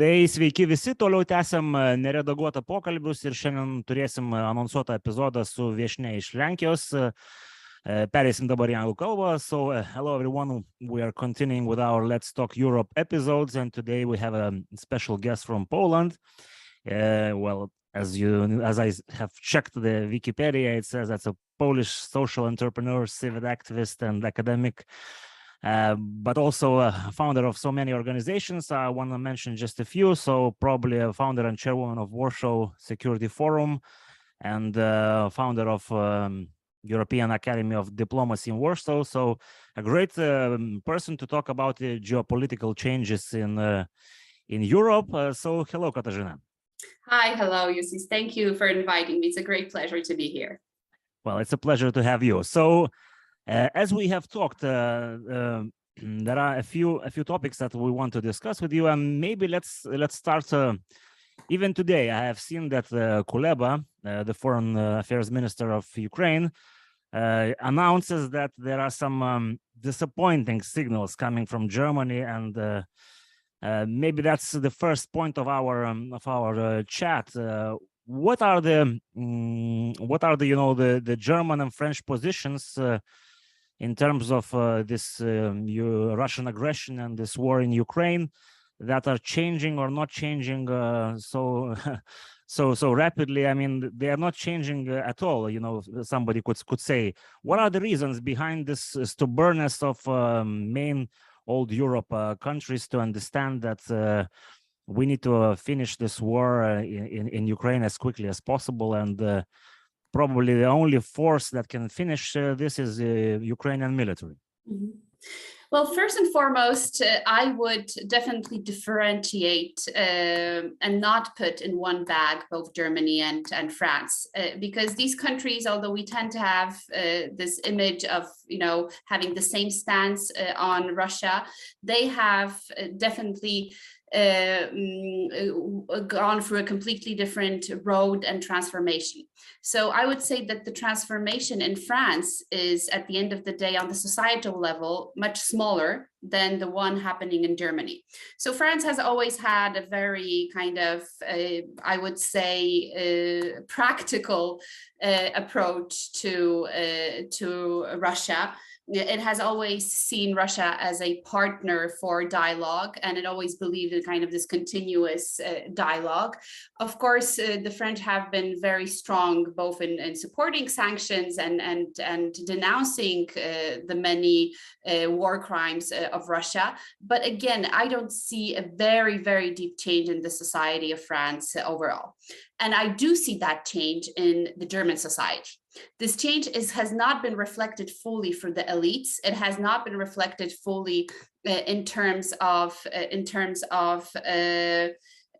Tai sveiki visi, toliau tęsiam neredaguotą pokalbius ir šiandien turėsim anonsuotą epizodą su viešne iš Lenkijos. Pereisim dabar į anglų kalbą. So, hello everyone. We are continuing with our Let's Talk Europe episodes, and today we have a special guest from Poland. Uh, well, as you, as I have checked the Wikipedia, it says that's a Polish social entrepreneur, civic activist, and academic. But also a founder of so many organizations. I want to mention just a few. So probably a founder and chairwoman of Warsaw Security Forum, and uh, founder of um, European Academy of Diplomacy in Warsaw. So a great um, person to talk about the geopolitical changes in uh, in Europe. Uh, so hello, Katarzyna. Hi, hello, Yusis. Thank you for inviting me. It's a great pleasure to be here. Well, it's a pleasure to have you. So uh, as we have talked, uh, uh, there are a few a few topics that we want to discuss with you, and maybe let's let's start. Uh, even today, I have seen that uh, Kuleba, uh, the foreign affairs minister of Ukraine, announces that there are some um, disappointing signals coming from Germany, and maybe that's the first point of our um, of our chat what are the um, what are the you know the the German and French positions uh, in terms of uh, this um, Russian aggression and this war in Ukraine that are changing or not changing uh, so so so rapidly. I mean they are not changing uh, at all you know somebody could could say. What are the reasons behind this stubbornness of um, main old europe uh, countries to understand that uh, we need to uh, finish this war in, in, in ukraine as quickly as possible and probably the only force that can finish uh, this is the uh, Ukrainian military. Mm-hmm. Well, first and foremost, uh, I would definitely differentiate uh, and not put in one bag both Germany and, and France, uh, because these countries, although we tend to have uh, this image of, you know, having the same stance on Russia, they have definitely uh, gone through a completely different road and transformation. So I would say that the transformation in France is, at the end of the day, on the societal level, much smaller than the one happening in Germany. So France has always had a very kind of, uh, I would say, uh, practical uh, approach to uh, to Russia it has always seen Russia as a partner for dialogue, and it always believed in kind of this continuous uh, dialogue. Of course, uh, the French have been very strong both in, in supporting sanctions and and and denouncing uh, the many uh, war crimes uh, of Russia. But again, I don't see a very very deep change in the society of France overall, and I do see that change in the German society this change is, has not been reflected fully for the elites. It has not been reflected fully uh, in terms of uh, in terms of uh,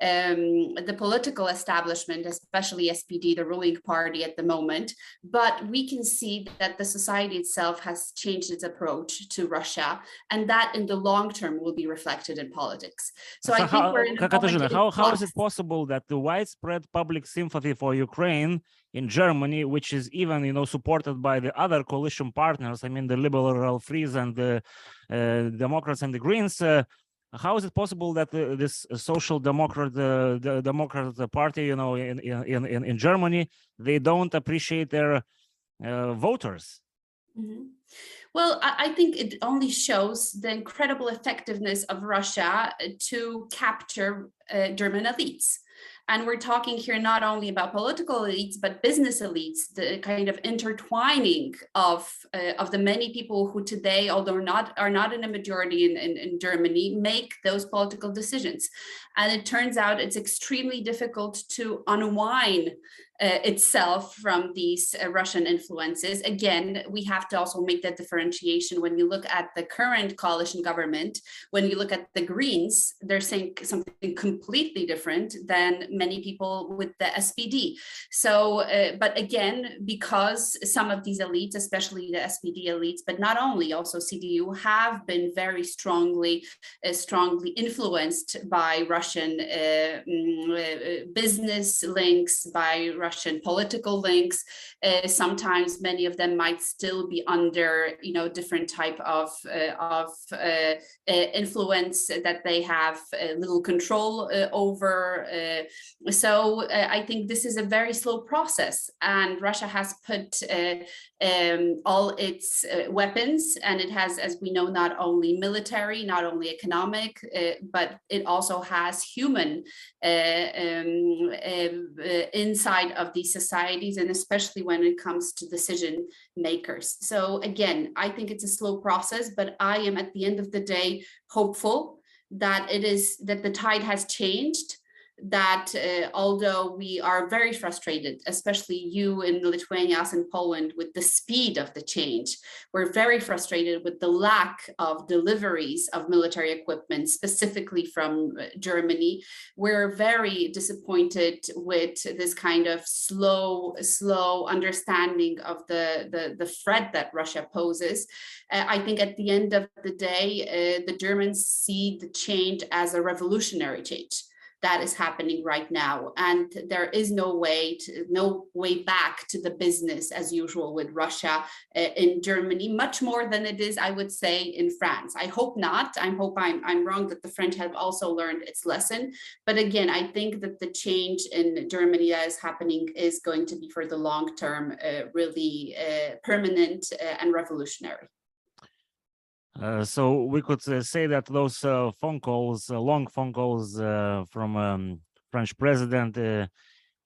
um, the political establishment, especially SPD, the ruling party at the moment. But we can see that the society itself has changed its approach to Russia, and that in the long term will be reflected in politics. So, so I think how, we're in Katarzyna, how, how is it possible that the widespread public sympathy for Ukraine in Germany, which is even you know supported by the other coalition partners, I mean the liberal Freeze and the uh, Democrats and the Greens, uh, how is it possible that uh, this social democrat uh, the democrat party you know in in in, in germany they don't appreciate their uh, voters mm-hmm. well i think it only shows the incredible effectiveness of russia to capture uh, german elites and we're talking here not only about political elites, but business elites, the kind of intertwining of, uh, of the many people who today, although not are not in a majority in, in, in Germany, make those political decisions. And it turns out it's extremely difficult to unwind itself from these uh, Russian influences. Again, we have to also make that differentiation when you look at the current coalition government. When you look at the Greens, they're saying something completely different than many people with the SPD. So, uh, but again, because some of these elites, especially the SPD elites, but not only, also CDU, have been very strongly, uh, strongly influenced by Russian uh, mm, uh, business links, by Russian Russian political links. Uh, sometimes many of them might still be under, you know, different type of uh, of uh, uh influence that they have little control uh, over. Uh, so uh, I think this is a very slow process, and Russia has put uh, um, all its uh, weapons, and it has, as we know, not only military, not only economic, uh, but it also has human uh, um, uh, inside of these societies, and especially when it comes to decision makers. So again, I think it's a slow process, but I am at the end of the day hopeful that it is that the tide has changed that uh, although we are very frustrated, especially you in Lithuania, us in Poland, with the speed of the change, we're very frustrated with the lack of deliveries of military equipment, specifically from uh, Germany. We're very disappointed with this kind of slow, slow understanding of the, the, the threat that Russia poses. Uh, I think at the end of the day, uh, the Germans see the change as a revolutionary change that is happening right now. And there is no way to no way back to the business as usual with russia uh, in germany much more than it is i would say in france. I hope not. I hope i'm, I'm wrong that the french have also learned its lesson. But again i think that the change in germany that is happening is going to be for the long term uh, really uh, permanent uh, and revolutionary uh, so we could uh, say that those uh, phone calls, uh, long phone calls uh, from um, French president, uh,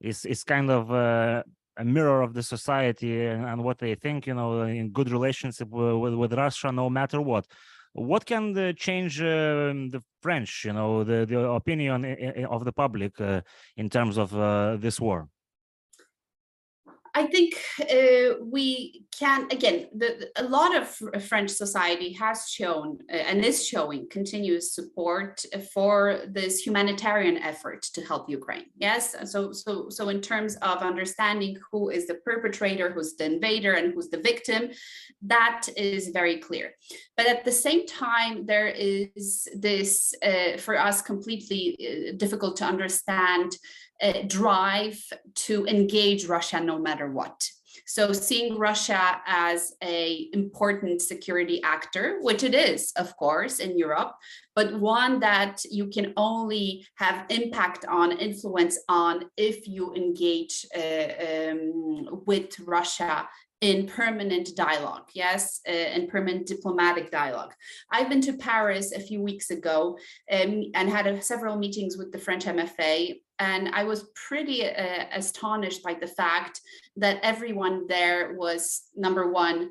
is is kind of a mirror of the society and, and what they think. You know, in good relationship with, with, Russia, no matter what. What can change um the French? You know, the the opinion i- i- of the public in terms of this war. I think uh, we can again. The, the- a lot of French society has shown uh, and is showing continuous support for this humanitarian effort to help Ukraine. Yes, so so so in terms of understanding who is the perpetrator, who's the invader, and who's the victim, that is very clear. But at the same time, there is this uh, for us completely uh, difficult to understand uh, drive to engage Russia no matter what. So seeing Russia as a important security actor, which it is, of course, in Europe, but one that you can only have impact on, influence on, if you engage uh, um, with Russia in permanent dialogue, yes, uh, in permanent diplomatic dialogue. I've been to Paris a few weeks ago um, and had a, several meetings with the French MFA, and I was pretty uh, astonished by the fact that everyone there was number one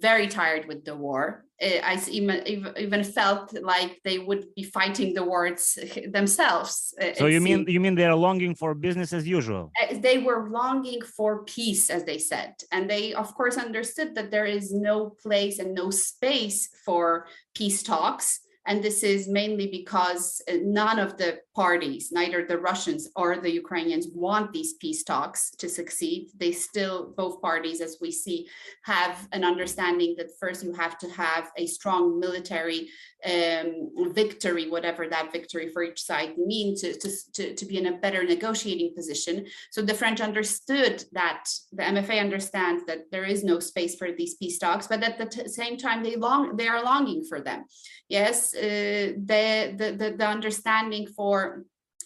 very tired with the war. I even even- felt like they would be fighting the wars themselves. uh, So you mean you mean they are longing for business as usual? Uh, they were longing for peace, as they said. And they, of course, understood that there is no place and no space for peace talks. And this is mainly because none of the parties, neither the Russians or the Ukrainians, want these peace talks to succeed. They still, both parties, as we see, have an understanding that first you have to have a strong military um, victory, whatever that victory for each side means, to, to, to, be in a better negotiating position. So the French understood that the MFA understands that there is no space for these peace talks, but at the same time, they long they are longing for them. Yes, uh, the, the the the understanding for.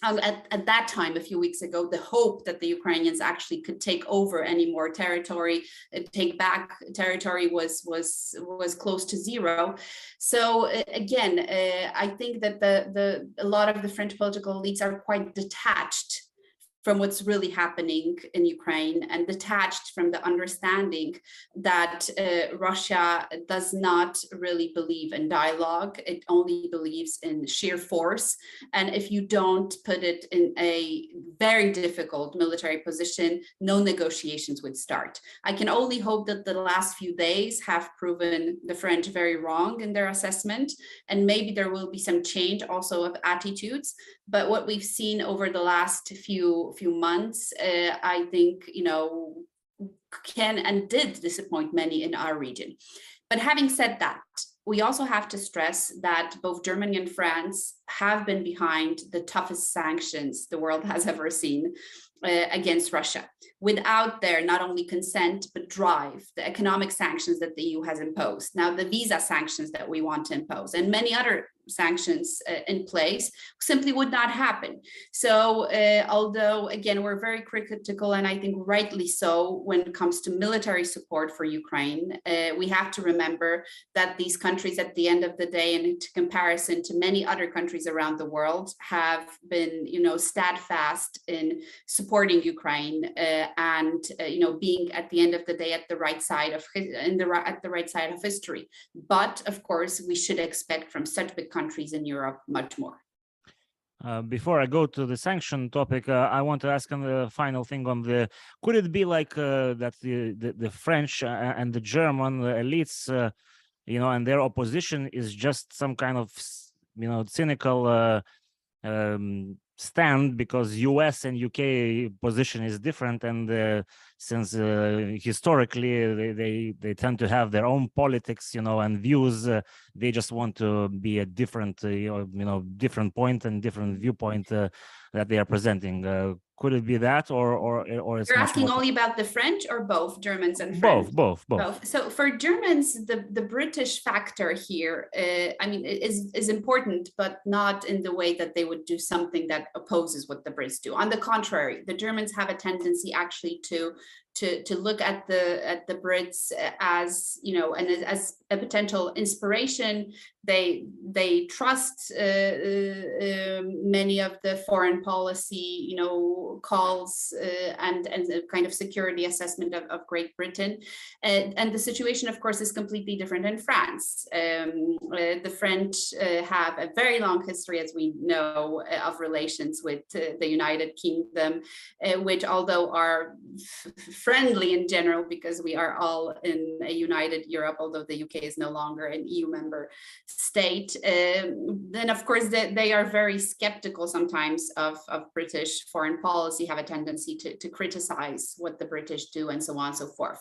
Um, at, at that time, a few weeks ago, the hope that the Ukrainians actually could take over any more territory, uh, take back territory was was was close to zero. So uh, again, uh, I think that the the a lot of the French political elites are quite detached from what's really happening in Ukraine and detached from the understanding that uh, Russia does not really believe in dialogue. It only believes in sheer force. And if you don't put it in a very difficult military position, no negotiations would start. I can only hope that the last few days have proven the French very wrong in their assessment. And maybe there will be some change also of attitudes. But what we've seen over the last few few months, uh, I think you know can and did disappoint many in our region. But having said that, we also have to stress that both Germany and France have been behind the toughest sanctions the world has ever seen uh, against Russia without their not only consent but drive the economic sanctions that the EU has imposed. Now, the visa sanctions that we want to impose and many other sanctions uh, in place simply would not happen. So, uh, although again, we're very critical and I think rightly so when it comes to military support for Ukraine, uh, we have to remember that these countries, at the end of the day, and in comparison to many other countries around the world, have been, you know, steadfast in supporting Ukraine uh, and, uh, you know, being at the end of the day at the right side of in the at the right side of history. But of course, we should expect from such big countries in Europe much more. Uh, before I go to the sanction topic, uh, I want to ask on the final thing on the, could it be like uh, that the, the, the, French uh, and the German elites, uh, you know, and their opposition is just some kind of, you know, cynical uh, um, stand because US and UK position is different and uh, since uh, historically they, they, they tend to have their own politics you know and views uh, they just want to be a different uh, you know different point and different viewpoint uh, that they are presenting uh, could it be that or or or you're asking only about the french or both germans and French? both both both, both. so for germans the the british factor here uh, i mean is is important but not in the way that they would do something that opposes what the brits do on the contrary the germans have a tendency actually to to to look at the at the Brits as you know and as a potential inspiration. They they trust uh, uh, many of the foreign policy you know calls uh, and and the kind of security assessment of, of Great Britain, and, and the situation of course is completely different in France. Um, uh, the French uh, have a very long history, as we know, uh, of relations with the United Kingdom, which although are friendly in general because we are all in a united Europe, although the UK is no longer an EU member state. Um, then, of course, they, they are very skeptical sometimes of, of British foreign policy, have a tendency to, to criticize what the British do and so on and so forth.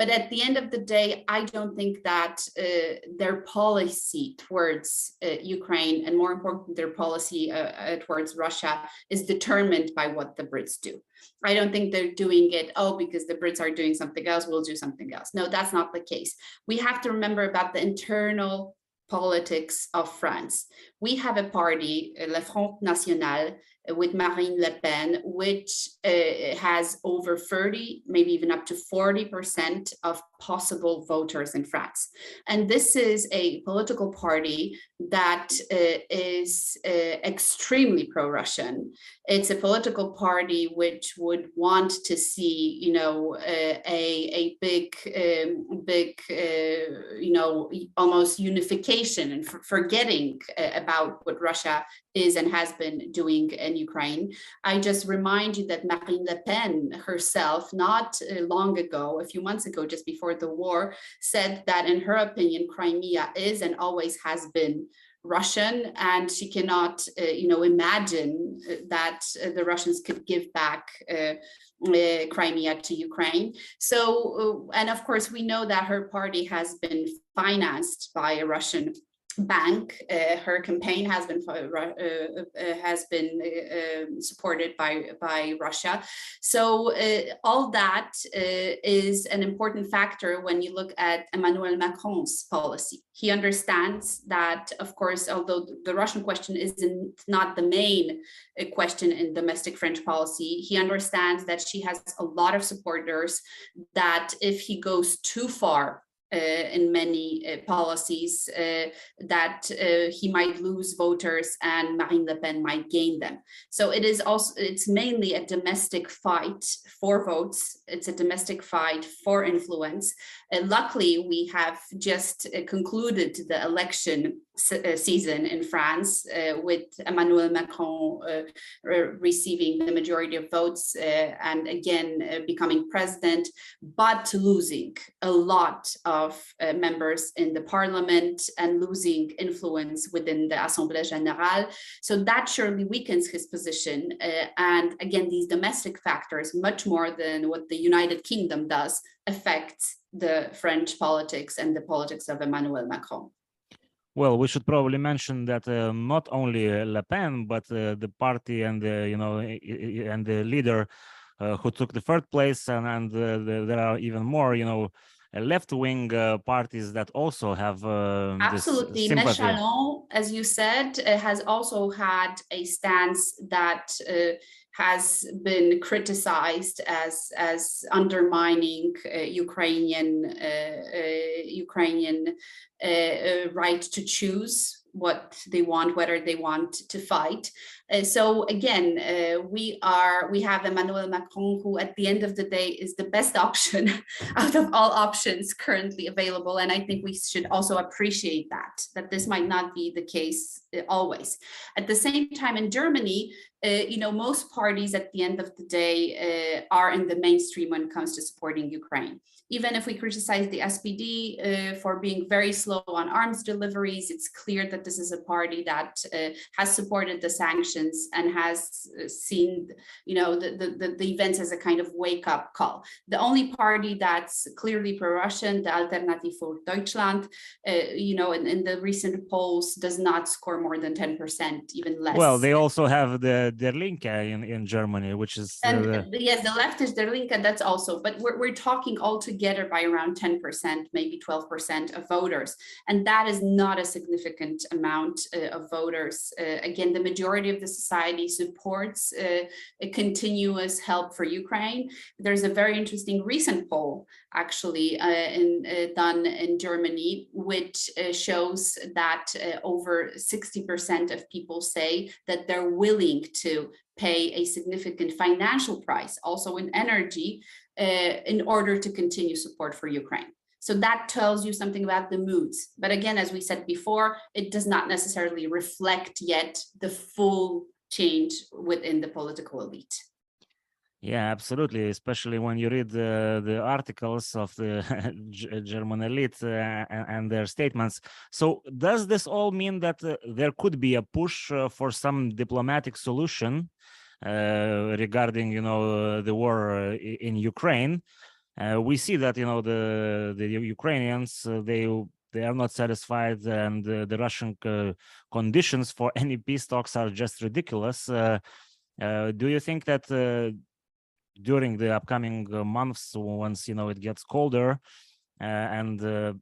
But at the end of the day, I don't think that uh, their policy towards uh, Ukraine and more important, their policy uh, uh towards Russia is determined by what the Brits do. I don't think they're doing it, oh, because the Brits are doing something else, we'll do something else. No, that's not the case. We have to remember about the internal politics of France. We have a party, Le Front National, with Marine Le Pen, which uh, has over 30, maybe even up to 40% of possible voters in France. And this is a political party that uh, is uh, extremely pro-Russian. It's a political party which would want to see, you know, uh, a, a big, um, big, uh, you know, almost unification and forgetting uh, about what Russia is and has been doing in Ukraine. I just remind you that Marine Le Pen herself, not uh, long ago, a few months ago, just before the war, said that in her opinion, Crimea is and always has been Russian, and she cannot, uh, you know, imagine uh, that uh, the Russians could give back uh, uh, Crimea to Ukraine. So, and of course, we know that her party has been financed by a Russian bank. Uh, her campaign has been uh, uh, has been um, supported by by Russia. So all that is an important factor when you look at Emmanuel Macron's policy. He understands that, of course, although the Russian question is not the main question in domestic French policy, he understands that she has a lot of supporters. That if he goes too far uh, in many uh, policies uh, that he might lose voters and Marine Le Pen might gain them. So it is also it's mainly a domestic fight for votes. It's a domestic fight for influence. luckily, we have just concluded the election uh, season in France uh, with Emmanuel Macron uh, receiving the majority of votes and again becoming president, but losing a lot of members in the parliament and losing influence within the Assemblée Générale. So that surely weakens his position. and again, these domestic factors, much more than what the United Kingdom does, affect the French politics and the politics of Emmanuel Macron. Well, we should probably mention that uh, not only uh, Le Pen, but uh, the party and the you know and the leader uh, who took the third place, and and uh, the, there are even more you know left-wing uh, parties that also have absolutely. Mélenchon, as you said, has also had a stance that has been criticized as as undermining uh, Ukrainian uh, uh, Ukrainian uh, uh, right to choose what they want, whether they want to fight. So again, uh, we are we have Emmanuel Macron, who at the end of the day is the best option out of all options currently available. And I think we should also appreciate that that this might not be the case uh, always. At the same time, in Germany, uh, you know, most parties at the end of the day uh, are in the mainstream when it comes to supporting Ukraine. Even if we criticize the SPD uh, for being very slow on arms deliveries, it's clear that this is a party that has supported the sanctions and has uh, seen, you know, the, the, the events as a kind of wake up call. The only party that's clearly pro-Russian, the Alternative for Deutschland, you know, in, in the recent polls does not score more than 10%, even less. Well, they also have the Der Linke in, in Germany, which is and the, yes, the left is Der Linke. That's also, but we're we're talking all together by around ten percent, maybe twelve percent of voters, and that is not a significant amount uh, of voters. Uh, again, the majority of the society supports uh, a continuous help for Ukraine. There's a very interesting recent poll actually uh, in, uh, done in Germany, which uh, shows that over 60% of people say that they're willing to pay a significant financial price, also in energy, in order to continue support for Ukraine. So that tells you something about the moods. But again, as we said before, it does not necessarily reflect yet the full change within the political elite. Yeah, absolutely. Especially when you read the, the articles of the German elite uh, and, and, their statements. So, does this all mean that uh, there could be a push uh, for some diplomatic solution uh, regarding, you know, the war uh, in Ukraine? Uh, we see that, you know, the the Ukrainians they they are not satisfied, and the Russian conditions for any peace talks are just ridiculous. do you think that during the upcoming uh, months once you know it gets colder uh, and uh,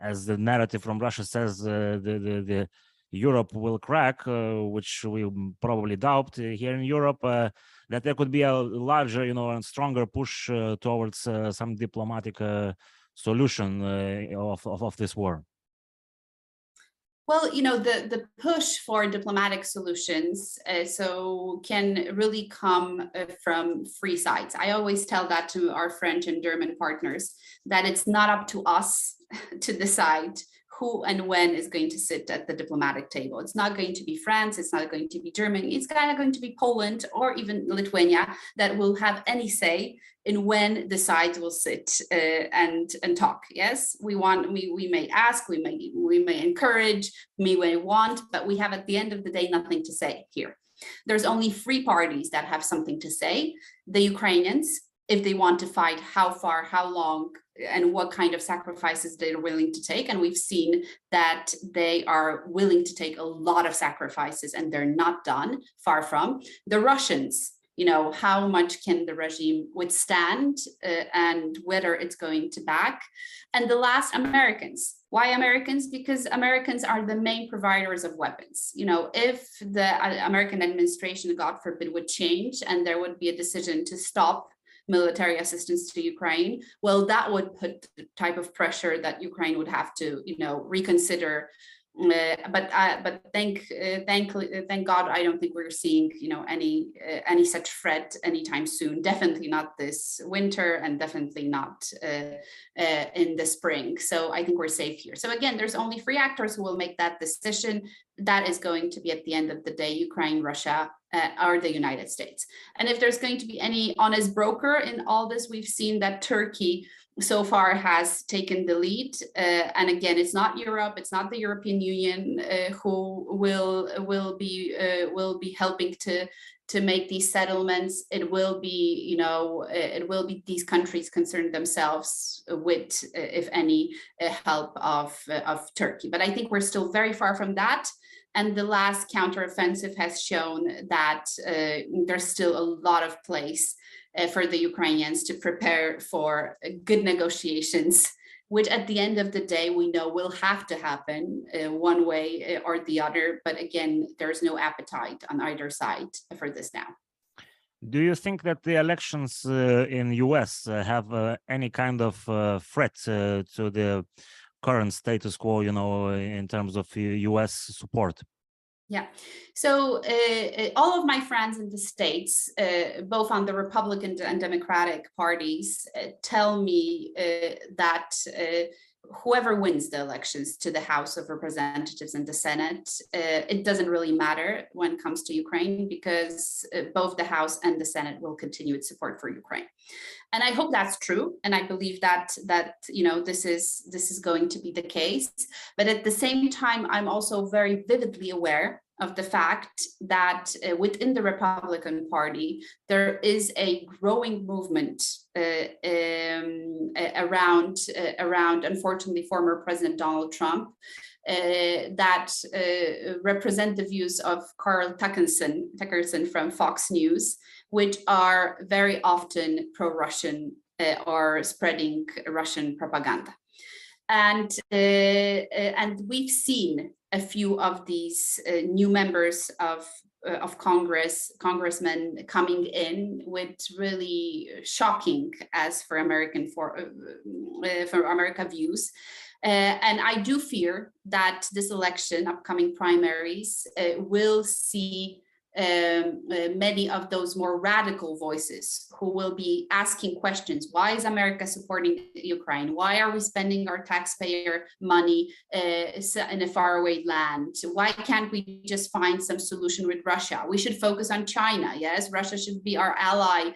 as the narrative from russia says the, the, the europe will crack uh, which we probably doubt uh, here in europe uh, that there could be a larger you know and stronger push towards some diplomatic solution of, of, of this war well, you know, the, the push for diplomatic solutions uh, so can really come uh, from free sides. I always tell that to our French and German partners that it's not up to us to decide who and when is going to sit at the diplomatic table. It's not going to be France, it's not going to be Germany, it's kind of going to be Poland or even Lithuania that will have any say in when the sides will sit uh, and and talk. Yes, we want we we may ask, we may we may encourage, we may want, but we have at the end of the day nothing to say here. There's only three parties that have something to say: the Ukrainians, if they want to fight, how far, how long, and what kind of sacrifices they're willing to take. And we've seen that they are willing to take a lot of sacrifices and they're not done, far from. The Russians, you know, how much can the regime withstand uh, and whether it's going to back. And the last, Americans. Why Americans? Because Americans are the main providers of weapons. You know, if the uh, American administration, God forbid, would change and there would be a decision to stop military assistance to Ukraine, well, that would put the type of pressure that Ukraine would have to, you know, reconsider. But uh, but thank uh, thank thank God I don't think we're seeing you know any uh, any such threat anytime soon. Definitely not this winter, and definitely not in the spring. So I think we're safe here. So again, there's only three actors who will make that decision. That is going to be at the end of the day Ukraine, Russia, uh, the United States. And if there's going to be any honest broker in all this, we've seen that Turkey so far has taken the lead. Uh, and again, it's not Europe, it's not the European Union uh, who will will be uh, will be helping to to make these settlements. It will be, you know, uh, it will be these countries concerned themselves with, uh, if any, uh, help of of Turkey. But I think we're still very far from that. And the last counteroffensive has shown that there's still a lot of place uh, for the Ukrainians to prepare for uh, good negotiations, which at the end of the day, we know will have to happen uh, one way uh, or the other. But again, there's no appetite on either side for this now. Do you think that the elections uh, in US uh, have any kind of threat to the current status quo, you know, in terms of US support? Yeah, so uh, all of my friends in the States, uh, both on the Republican and Democratic parties, uh, tell me that whoever wins the elections to the House of Representatives and the Senate, uh, it doesn't really matter when it comes to Ukraine because uh, both the House and the Senate will continue its support for Ukraine. And I hope that's true. And I believe that that you know this is this is going to be the case. But at the same time, I'm also very vividly aware of the fact that uh, within the Republican Party, there is a growing movement uh, um, around, uh, around, unfortunately, former President Donald Trump uh, that uh, represent the views of Carl Tuckerson, Tuckerson from Fox News, which are very often pro-Russian uh, or spreading Russian propaganda. And, and we've seen a few of these uh, new members of uh, of Congress, congressmen coming in with really shocking as for American for uh, uh for America views. Uh, and I do fear that this election, upcoming primaries, uh, will see um, uh, many of those more radical voices who will be asking questions. Why is America supporting Ukraine? Why are we spending our taxpayer money uh, in a faraway land? Why can't we just find some solution with Russia? We should focus on China. Yes, Russia should be our ally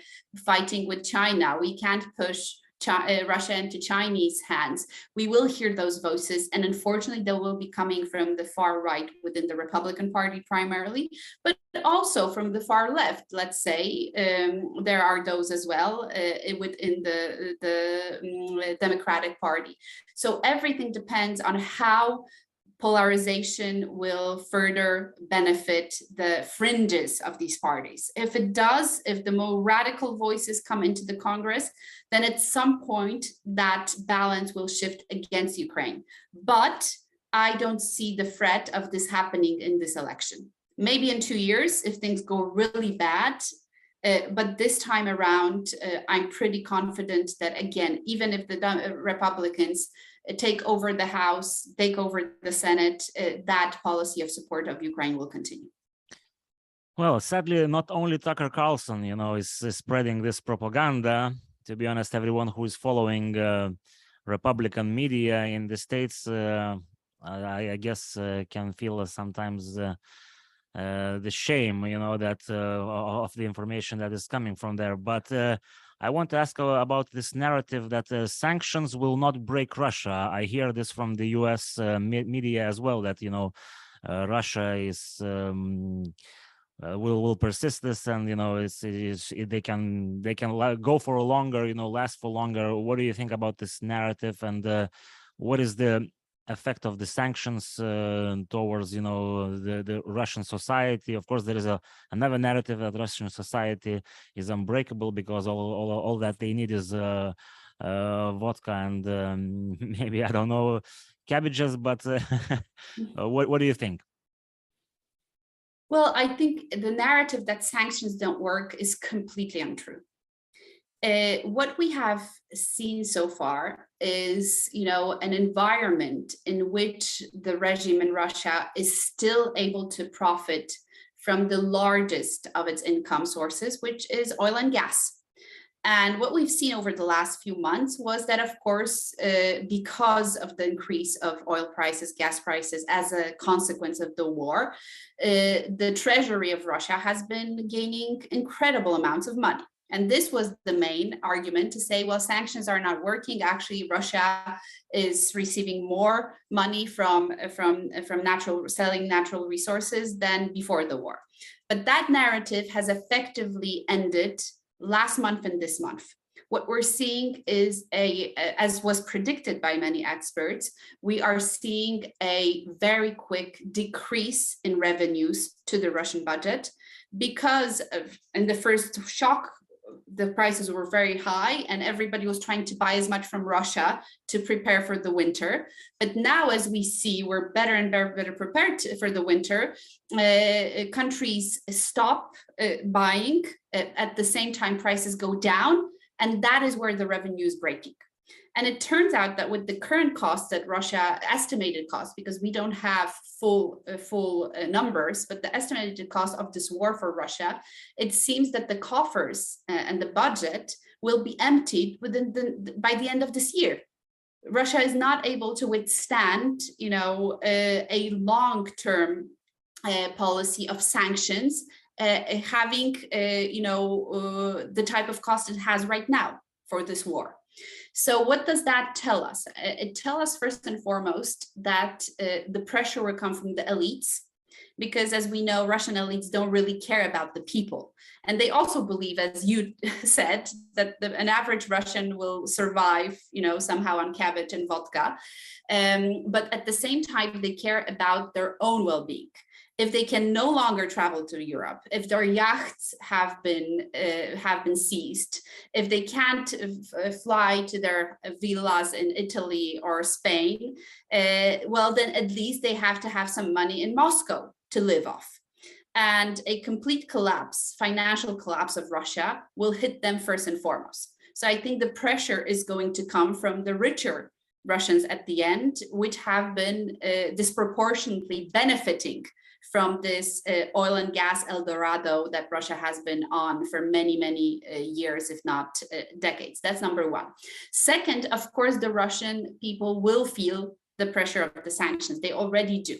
fighting with China. We can't push uh, Russia into Chinese hands, we will hear those voices. And unfortunately, they will be coming from the far right within the Republican Party primarily, but also from the far left, let's say. Um, there are those as well uh, within the, the um, Democratic Party. So everything depends on how polarization will further benefit the fringes of these parties. If it does, if the more radical voices come into the Congress, then at some point that balance will shift against Ukraine. But I don't see the threat of this happening in this election. Maybe in two years, if things go really bad, uh, but this time around, uh, I'm pretty confident that again, even if the uh, Republicans take over the House, take over the Senate, uh, that policy of support of Ukraine will continue. Well, sadly, not only Tucker Carlson, you know, is, is spreading this propaganda. To be honest, everyone who is following uh, Republican media in the states, uh, I, I, guess, uh, can feel sometimes uh, uh, the shame, you know, that of the information that is coming from there. But I want to ask uh, about this narrative that uh, sanctions will not break Russia. I hear this from the U.S. Uh, media as well that you know uh, Russia is um, uh, will will persist this, and you know it's, it's it, they can they can go for longer, you know, last for longer. What do you think about this narrative, and uh, what is the effect of the sanctions uh, towards you know the, the russian society. Of course there is a another narrative that russian society is unbreakable because all all, all that they need is uh, uh, vodka and um, maybe i don't know cabbages but uh, uh, what, what do you think? Well i think the narrative that sanctions don't work is completely untrue uh, what we have seen so far is, you know, an environment in which the regime in Russia is still able to profit from the largest of its income sources, which is oil and gas. And what we've seen over the last few months was that, of course, uh, because of the increase of oil prices, gas prices, as a consequence of the war, uh, the treasury of Russia has been gaining incredible amounts of money. And this was the main argument to say, well, sanctions are not working. Actually, Russia is receiving more money from, from, from natural selling natural resources than before the war. But that narrative has effectively ended last month and this month. What we're seeing is a, as was predicted by many experts, we are seeing a very quick decrease in revenues to the Russian budget because of, in the first shock the prices were very high and everybody was trying to buy as much from Russia to prepare for the winter. But now, as we see, we're better and better, better prepared to, for the winter. Uh, countries stop uh, buying uh, at the same time prices go down, and that is where the revenue is breaking. And it turns out that with the current costs that Russia estimated costs, because we don't have full uh, full uh, numbers, but the estimated cost of this war for Russia, it seems that the coffers uh, and the budget will be emptied within the by the end of this year. Russia is not able to withstand, you know, a long-term uh, policy of sanctions, uh, having, uh, you know, the type of cost it has right now for this war. So what does that tell us? It tells us first and foremost that uh, the pressure will come from the elites because as we know, Russian elites don't really care about the people. And they also believe, as you said, that the, an average Russian will survive, you know, somehow on cabbage and vodka. Um, but at the same time, they care about their own well-being if they can no longer travel to Europe, if their yachts have been uh, have been seized, if they can't fly to their villas in Italy or Spain, uh, well, then at least they have to have some money in Moscow to live off. And a complete collapse, financial collapse of Russia will hit them first and foremost. So I think the pressure is going to come from the richer Russians at the end, which have been uh, disproportionately benefiting from this uh, oil and gas El Dorado that Russia has been on for many, many uh, years, if not uh, decades. That's number one. Second, of course, the Russian people will feel the pressure of the sanctions. They already do.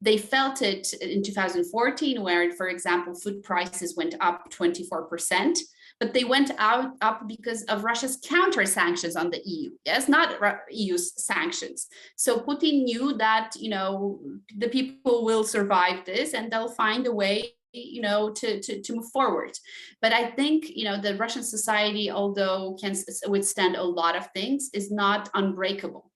They felt it in 2014, where, for example, food prices went up 24% but they went out up because of Russia's counter sanctions on the EU. Yes, not EU's sanctions. So Putin knew that you know the people will survive this and they'll find a way you know to, to to move forward but i think you know the russian society although can withstand a lot of things is not unbreakable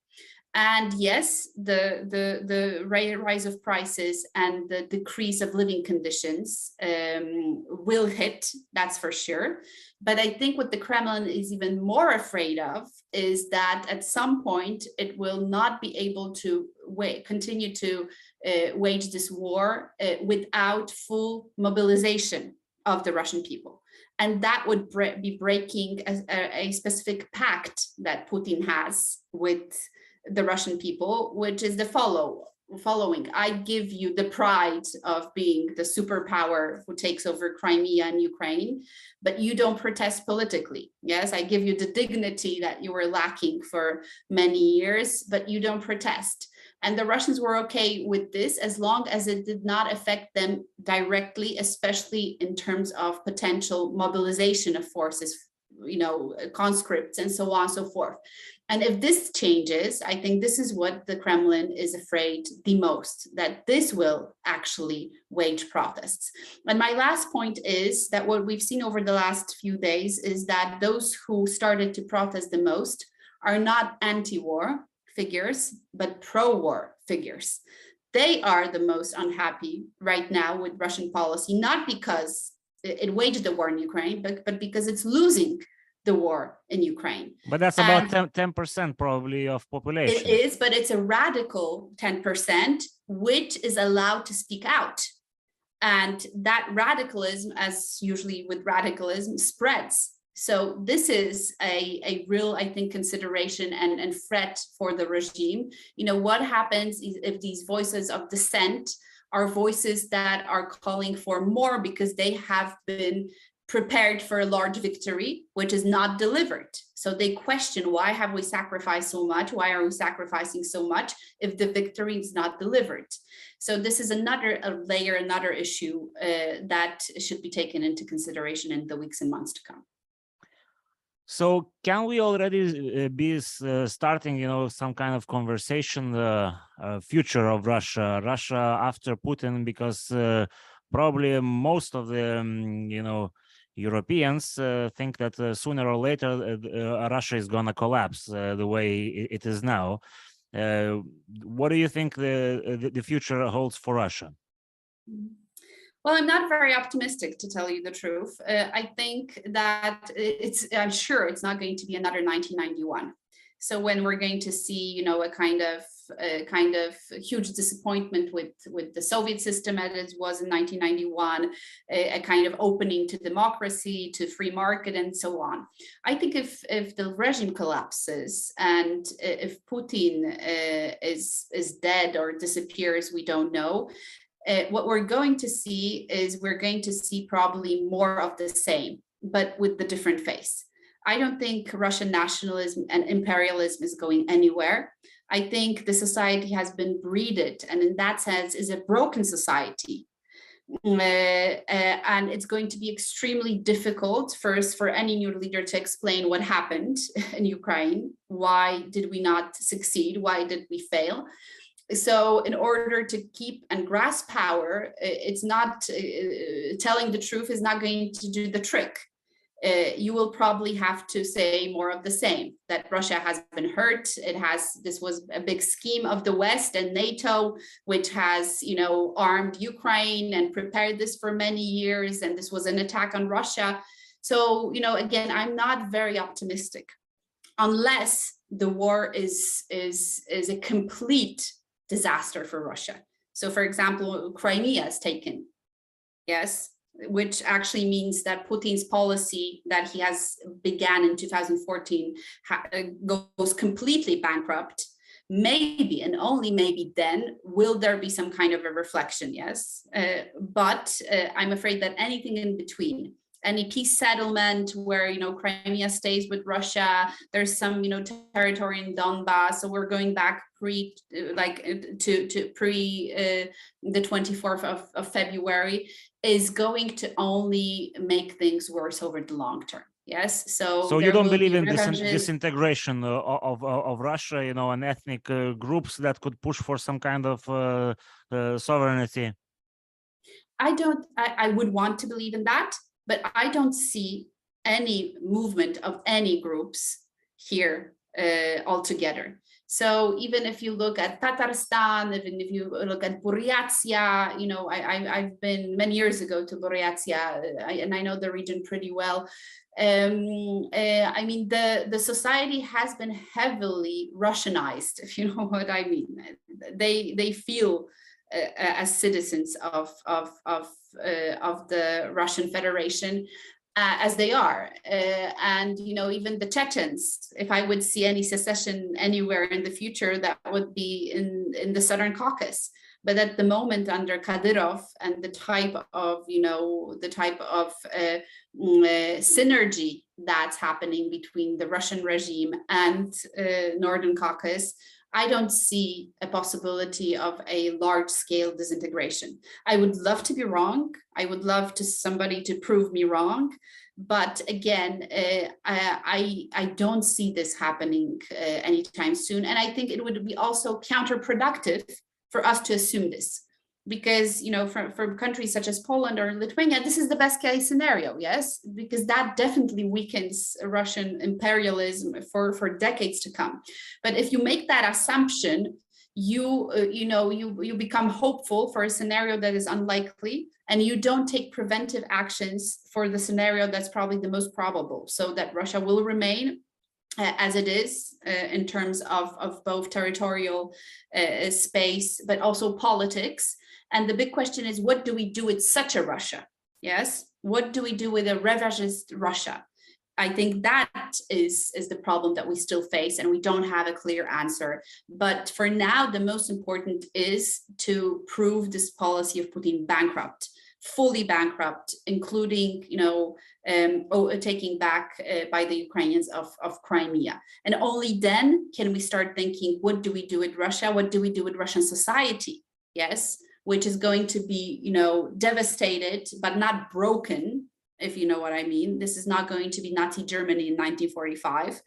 and yes, the, the, the rise of prices and the decrease of living conditions um, will hit, that's for sure. But I think what the Kremlin is even more afraid of is that at some point it will not be able to wait, continue to uh, wage this war uh, without full mobilization of the Russian people. And that would bre be breaking a, a, specific pact that Putin has with the Russian people, which is the follow following. I give you the pride of being the superpower who takes over Crimea and Ukraine, but you don't protest politically. Yes, I give you the dignity that you were lacking for many years, but you don't protest. And the Russians were okay with this as long as it did not affect them directly, especially in terms of potential mobilization of forces, you know, conscripts and so on and so forth. And if this changes, I think this is what the Kremlin is afraid the most, that this will actually wage protests. And my last point is that what we've seen over the last few days is that those who started to protest the most are not anti-war figures, but pro-war figures. They are the most unhappy right now with Russian policy, not because it waged the war in Ukraine, but, but because it's losing the war in Ukraine. But that's about 10 percent probably of population. It is, but it's a radical 10%, which is allowed to speak out. And that radicalism, as usually with radicalism, spreads. So this is a, a real, I think, consideration and, and threat for the regime. You know, what happens if these voices of dissent are voices that are calling for more because they have been prepared for a large victory, which is not delivered. So they question why have we sacrificed so much? Why are we sacrificing so much if the victory is not delivered? So this is another layer, another issue uh, that should be taken into consideration in the weeks and months to come. So can we already uh, be uh, starting, you know, some kind of conversation, the uh, future of Russia, Russia after Putin, because uh, probably most of the, um, you know, Europeans uh, think that uh, sooner or later uh, Russia is going to collapse the way it is now. what do you think the, the future holds for Russia? Well, I'm not very optimistic to tell you the truth. Uh, I think that it's, I'm sure it's not going to be another 1991. So when we're going to see, you know, a kind of a kind of huge disappointment with with the Soviet system as it was in 1991, a, a, kind of opening to democracy, to free market, and so on. I think if if the regime collapses and if Putin uh, is is dead or disappears, we don't know. Uh, what we're going to see is we're going to see probably more of the same, but with the different face. I don't think Russian nationalism and imperialism is going anywhere. I think the society has been breeded, and in that sense, is a broken society. Uh, uh, and it's going to be extremely difficult first for any new leader to explain what happened in Ukraine. Why did we not succeed? Why did we fail? So, in order to keep and grasp power, it's not uh, telling the truth is not going to do the trick uh, you will probably have to say more of the same that Russia has been hurt. It has this was a big scheme of the West and NATO, which has you know armed Ukraine and prepared this for many years, and this was an attack on Russia. So you know again, I'm not very optimistic, unless the war is is is a complete disaster for Russia. So for example, Crimea is taken. Yes, which actually means that Putin's policy that he has began in 2014 uh, goes completely bankrupt maybe and only maybe then will there be some kind of a reflection yes uh, but uh, i'm afraid that anything in between any peace settlement where you know Crimea stays with Russia. There's some you know territory in Donbass, so we're going back pre like to to pre uh, the 24th of, of February is going to only make things worse over the long term. Yes, so so you don't believe in this disintegration uh, of, of of Russia, you know, and ethnic uh, groups that could push for some kind of uh, uh, sovereignty. I don't. I, I would want to believe in that, but I don't see any movement of any groups here uh, altogether. So even if you look at Tatarstan, even if you look at Buryatia, you know, I, have been many years ago to Buryatia uh, and I know the region pretty well. Um, uh, I mean, the, the society has been heavily Russianized, if you know what I mean. They, they feel uh, as citizens of, of, of, uh, of the Russian Federation uh, as they are. Uh, and, you know, even the Chechens, if I would see any secession anywhere in the future, that would be in, in the Southern Caucasus. But at the moment under Kadyrov and the type of, you know, the type of uh, mm, uh synergy that's happening between the Russian regime and uh, Northern Caucasus, I don't see a possibility of a large scale disintegration. I would love to be wrong. I would love to somebody to prove me wrong. But again, uh, I, I don't see this happening uh, anytime soon. And I think it would be also counterproductive for us to assume this because you know for, for countries such as poland or lithuania this is the best case scenario yes because that definitely weakens russian imperialism for for decades to come but if you make that assumption you uh, you know you you become hopeful for a scenario that is unlikely and you don't take preventive actions for the scenario that's probably the most probable so that russia will remain uh, as it is uh, in terms of, of both territorial uh, space, but also politics. And the big question is, what do we do with such a Russia? Yes, what do we do with a revanchist Russia? I think that is, is the problem that we still face, and we don't have a clear answer. But for now, the most important is to prove this policy of Putin bankrupt fully bankrupt, including, you know, um, taking back uh, by the Ukrainians of, of Crimea. And only then can we start thinking, what do we do with Russia? What do we do with Russian society? Yes, which is going to be, you know, devastated, but not broken if you know what I mean. This is not going to be Nazi Germany in 1945,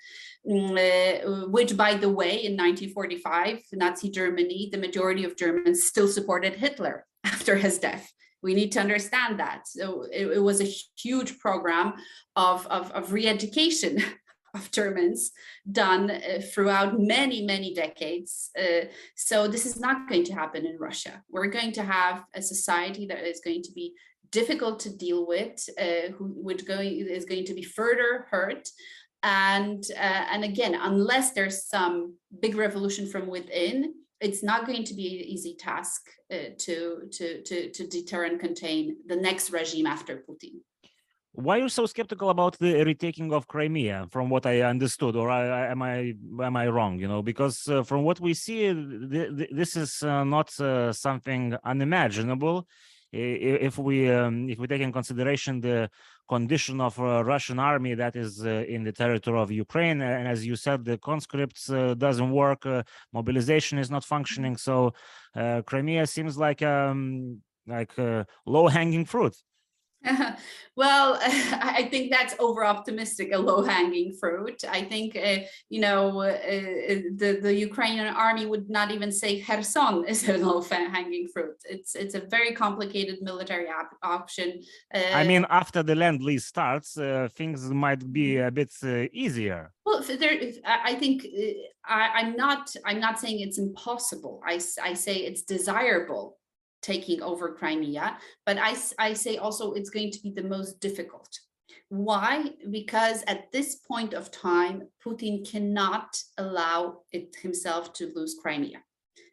mm, uh, which, by the way, in 1945, Nazi Germany, the majority of Germans still supported Hitler after his death. We need to understand that. So it, it was a huge program of, of, of re-education of Germans done uh, throughout many, many decades. Uh, so this is not going to happen in Russia. We're going to have a society that is going to be difficult to deal with, uh, who would going is going to be further hurt. And uh, and again, unless there's some big revolution from within, it's not going to be an easy task uh, to, to to to deter and contain the next regime after Putin. Why are you so skeptical about the retaking of Crimea? From what I understood, or I, I, am I am I wrong? You know, because uh, from what we see, th th this is uh, not uh, something unimaginable if we um, if we take in consideration the condition of a Russian army that is uh, in the territory of Ukraine, and as you said, the conscripts uh, doesn't work, uh, mobilization is not functioning, so Crimea seems like um, like low hanging fruit. well, I think that's over optimistic, a low hanging fruit. I think, uh, you know, uh, uh, the, the Ukrainian army would not even say Kherson is a low hanging fruit. It's it's a very complicated military op option. I mean, uh, after the Lend-Lease starts, uh, things might be a bit uh, easier. Well, there, I think I, I'm not I'm not saying it's impossible. I, I say it's desirable taking over Crimea, but I, I say also it's going to be the most difficult. Why? Because at this point of time, Putin cannot allow it himself to lose Crimea.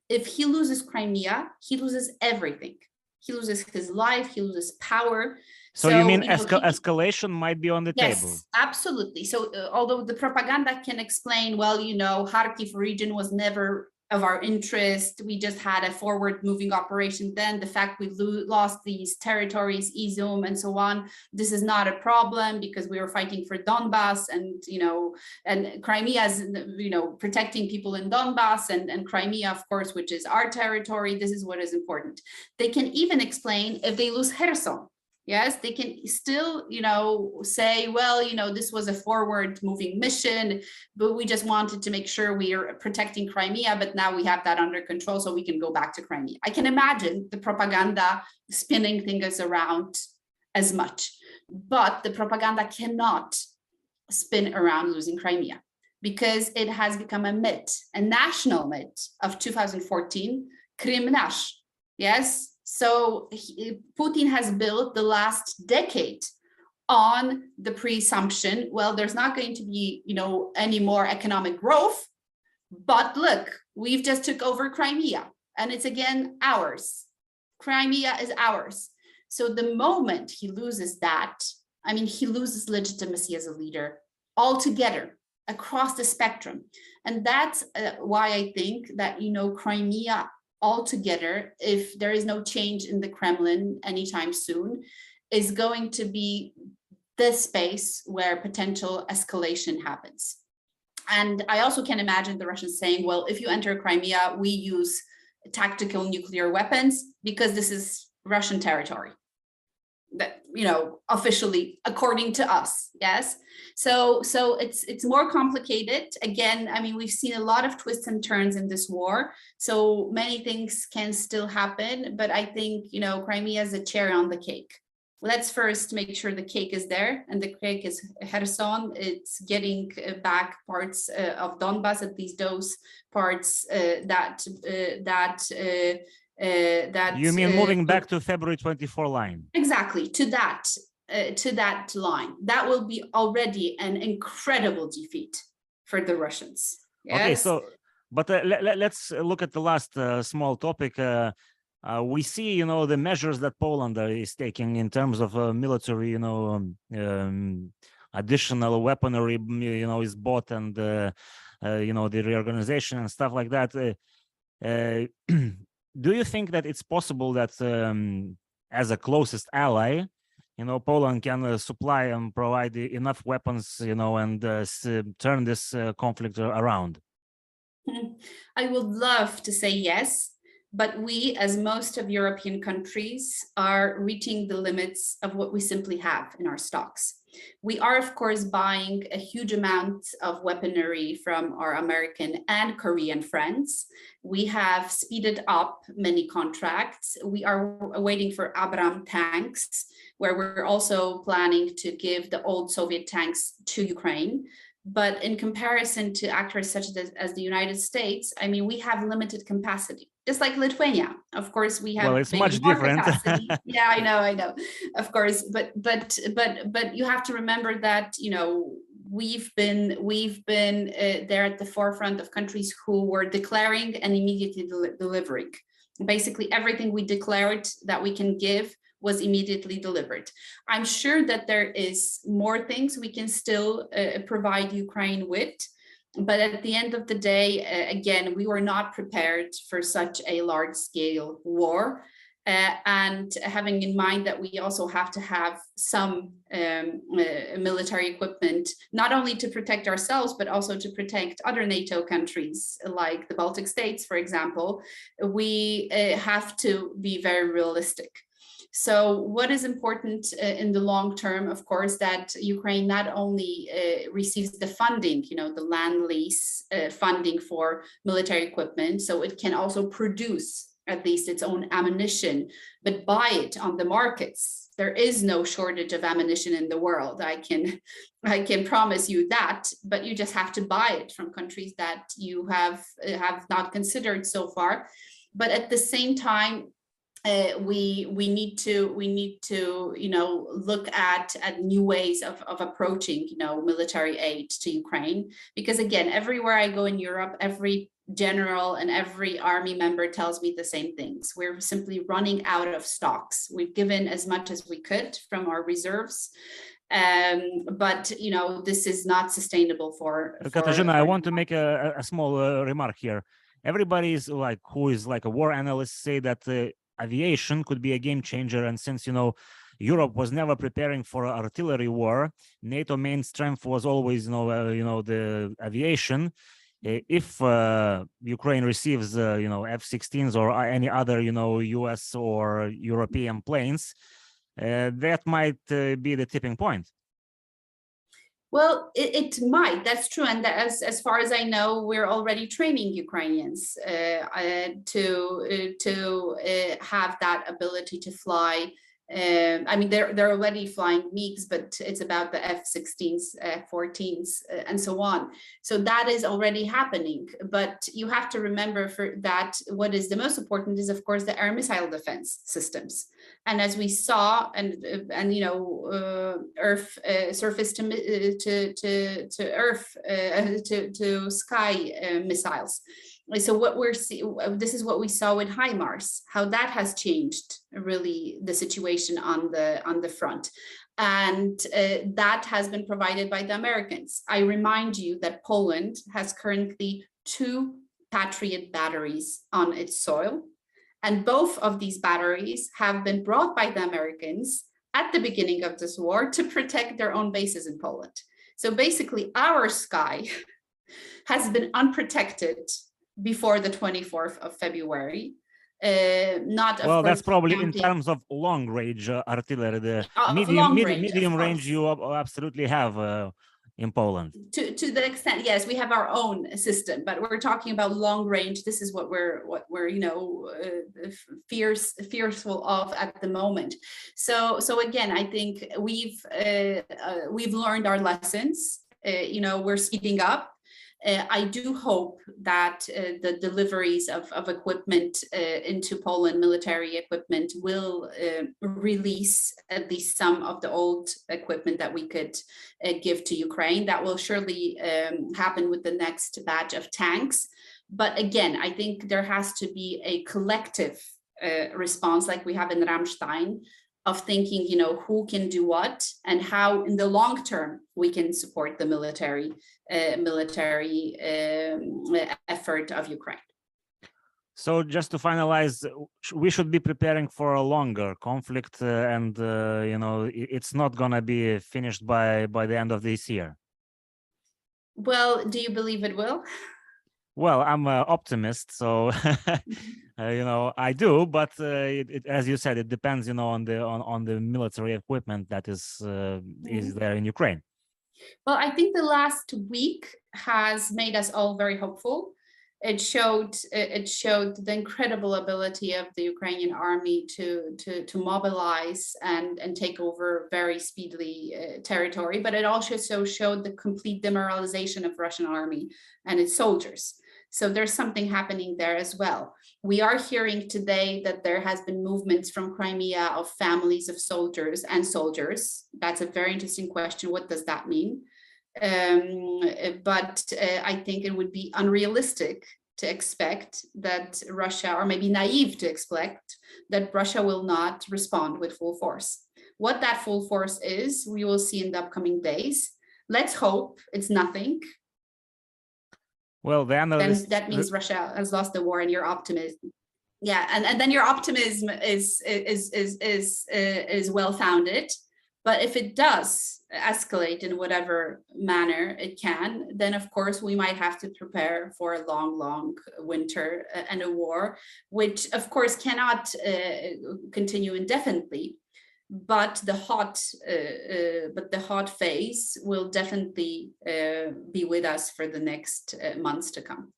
If he loses Crimea, he loses everything. He loses his life, he loses power. So, so you mean you know, esca he, escalation might be on the yes, table? absolutely. So uh, although the propaganda can explain, well, you know, Kharkiv region was never of our interest. We just had a forward moving operation then. The fact we lost these territories, Izium and so on, this is not a problem because we were fighting for Donbass and, you know, and Crimea is, you know, protecting people in Donbass and, and Crimea, of course, which is our territory. This is what is important. They can even explain if they lose Kherson yes they can still you know say well you know this was a forward moving mission but we just wanted to make sure we are protecting crimea but now we have that under control so we can go back to crimea. I can imagine the propaganda spinning things around as much but the propaganda cannot spin around losing crimea because it has become a myth a national myth of 2014 Krym nasz yes so he, Putin has built the last decade on the presumption, well, there's not going to be, you know, any more economic growth, but look, we've just took over Crimea and it's again ours. Crimea is ours. So the moment he loses that, I mean, he loses legitimacy as a leader altogether across the spectrum. And that's uh, why I think that, you know, Crimea altogether, if there is no change in the Kremlin anytime soon, is going to be the space where potential escalation happens. And I also can imagine the Russians saying, well, if you enter Crimea, we use tactical nuclear weapons because this is Russian territory that you know officially according to us yes? So so it's it's more complicated. Again i mean we've seen a lot of twists and turns in this war so many things can still happen but i think you know crimea is a cherry on the cake. Let's first make sure the cake is there and the cake is Kherson. It's getting uh, back parts uh, of Donbass, at least those parts uh, that uh, that uh, uh, that you mean moving uh, back to February 24 line? Exactly to that uh, to that line. That will be already an incredible defeat for the Russians. Yes? Okay, so but uh, let, us look at the last uh, small topic. Uh, we see, you know, the measures that Poland is taking in terms of military, you know, um, um, additional weaponry, you know, is bought and, you know, the reorganization and stuff like that. do you think that it's possible that um, as a closest ally, you know, Poland can uh, supply and provide enough weapons, you know, and uh, s- turn this uh, conflict around. I would love to say yes, but we, as most of European countries, are reaching the limits of what we simply have in our stocks. We are, of course, buying a huge amount of weaponry from our American and Korean friends. We have speeded up many contracts. We are waiting for Abram tanks, where we're also planning to give the old Soviet tanks to Ukraine. But in comparison to actors such as, the United States, I mean, we have limited capacity, just like Lithuania. Of course, we have Well, it's much different. yeah, I know, I know, of course. But but but but you have to remember that you know we've been we've been uh, there at the forefront of countries who were declaring and immediately deli- delivering. Basically, everything we declared that we can give was immediately delivered. I'm sure that there is more things we can still uh, provide Ukraine with. But at the end of the day, uh, again, we were not prepared for such a large scale war. Uh, and having in mind that we also have to have some um, uh, military equipment, not only to protect ourselves, but also to protect other NATO countries like the Baltic states, for example, we uh, have to be very realistic. So what is important uh, in the long term, of course, that Ukraine not only uh, receives the funding, you know, the Lend-Lease uh, funding for military equipment, so it can also produce at least its own ammunition, but buy it on the markets. There is no shortage of ammunition in the world. I can, I can promise you that. But you just have to buy it from countries that you have uh, have not considered so far. But at the same time, uh, we we need to we need to you know look at at new ways of, of approaching you know military aid to Ukraine. Because again everywhere I go in Europe every general and every army member tells me the same things. We're simply running out of stocks. We've given as much as we could from our reserves. Um but you know this is not sustainable for, for Katarzyna, I want to make a, a small uh, remark here. Everybody is like who is like a war analyst say that uh, aviation could be a game changer, and since you know Europe was never preparing for a artillery war, NATO main strength was always you know uh, you know the aviation. If uh, Ukraine receives uh, you know F-16s or any other you know U.S. or European planes, uh, that might uh, be the tipping point. Well, it, it might. That's true, and as as far as I know, we're already training Ukrainians uh, uh, to uh, to uh, have that ability to fly. Um, I mean, they're they're already flying MiGs, but it's about the F-16s, F-14s, uh, and so on. So that is already happening. But you have to remember for that, what is the most important is, of course, the air missile defense systems. And as we saw, and uh, and you know, uh, Earth uh, surface to uh, to to to Earth uh, to to sky uh, missiles. So what we're see, uh, this is what we saw with HIMARS, how that has changed really the situation on the on the front, and uh, that has been provided by the Americans. I remind you that Poland has currently two Patriot batteries on its soil. And both of these batteries have been brought by the Americans at the beginning of this war to protect their own bases in Poland. So basically, our sky has been unprotected before the 24th of February. Uh, not well, that's probably in terms of long range uh, artillery. The Uh, of medium, range, medium range, you absolutely have uh, in Poland. to to the extent yes we have our own system but we're talking about long range this is what we're what we're you know uh, fierce fearful of at the moment so so again i think we've uh, uh, we've learned our lessons uh, you know we're speeding up uh, I do hope that uh, the deliveries of, of equipment uh, into Poland, military equipment, will uh, release at least some of the old equipment that we could uh, give to Ukraine. That will surely um, happen with the next batch of tanks. But again, I think there has to be a collective uh, response, like we have in Ramstein, of thinking, you know, who can do what and how, in the long term, we can support the military uh, military um, effort of Ukraine. So just to finalize, we should be preparing for a longer conflict, uh, and uh, you know it's not gonna be finished by by the end of this year. Well, do you believe it will? Well, I'm an optimist, so uh, you know I do, but uh, it, it, as you said, it depends, you know, on the on, on the military equipment that is uh, is Mhm. there in Ukraine. Well, I think the last week has made us all very hopeful. It showed it showed the incredible ability of the Ukrainian army to to to mobilize and and take over very speedily uh, territory, but it also so showed the complete demoralization of Russian army and its soldiers. So there's something happening there as well. We are hearing today that there has been movements from Crimea of families of soldiers and soldiers. That's a very interesting question. What does that mean? Um, but uh, I think it would be unrealistic to expect that Russia, or maybe naive to expect that Russia will not respond with full force. What that full force is, we will see in the upcoming days. Let's hope it's nothing. Well, the Then that means Russia has lost the war, and your optimism. Yeah, and, and then your optimism is is is is uh, is well founded. But if it does escalate in whatever manner it can, then of course we might have to prepare for a long, long winter uh, and a war, which of course cannot uh, continue indefinitely. But the hot, uh, uh, but the hot phase will definitely uh, be with us for the next uh, months to come.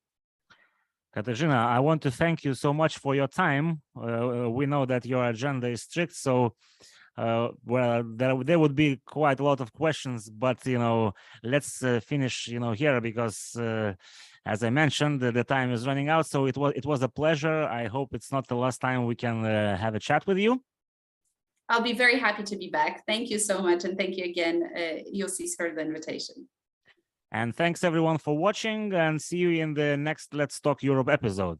Katarzyna, I want to thank you so much for your time. We know that your agenda is strict, so uh, well, there there would be quite a lot of questions, but you know, let's uh, finish, you know, here because, uh, as I mentioned, the, the time is running out. So it was it was a pleasure. I hope it's not the last time we can have a chat with you. I'll be very happy to be back. Thank you so much. And thank you again, uh, Yossi, for the invitation. And thanks everyone for watching, and see you in the next Let's Talk Europe episode.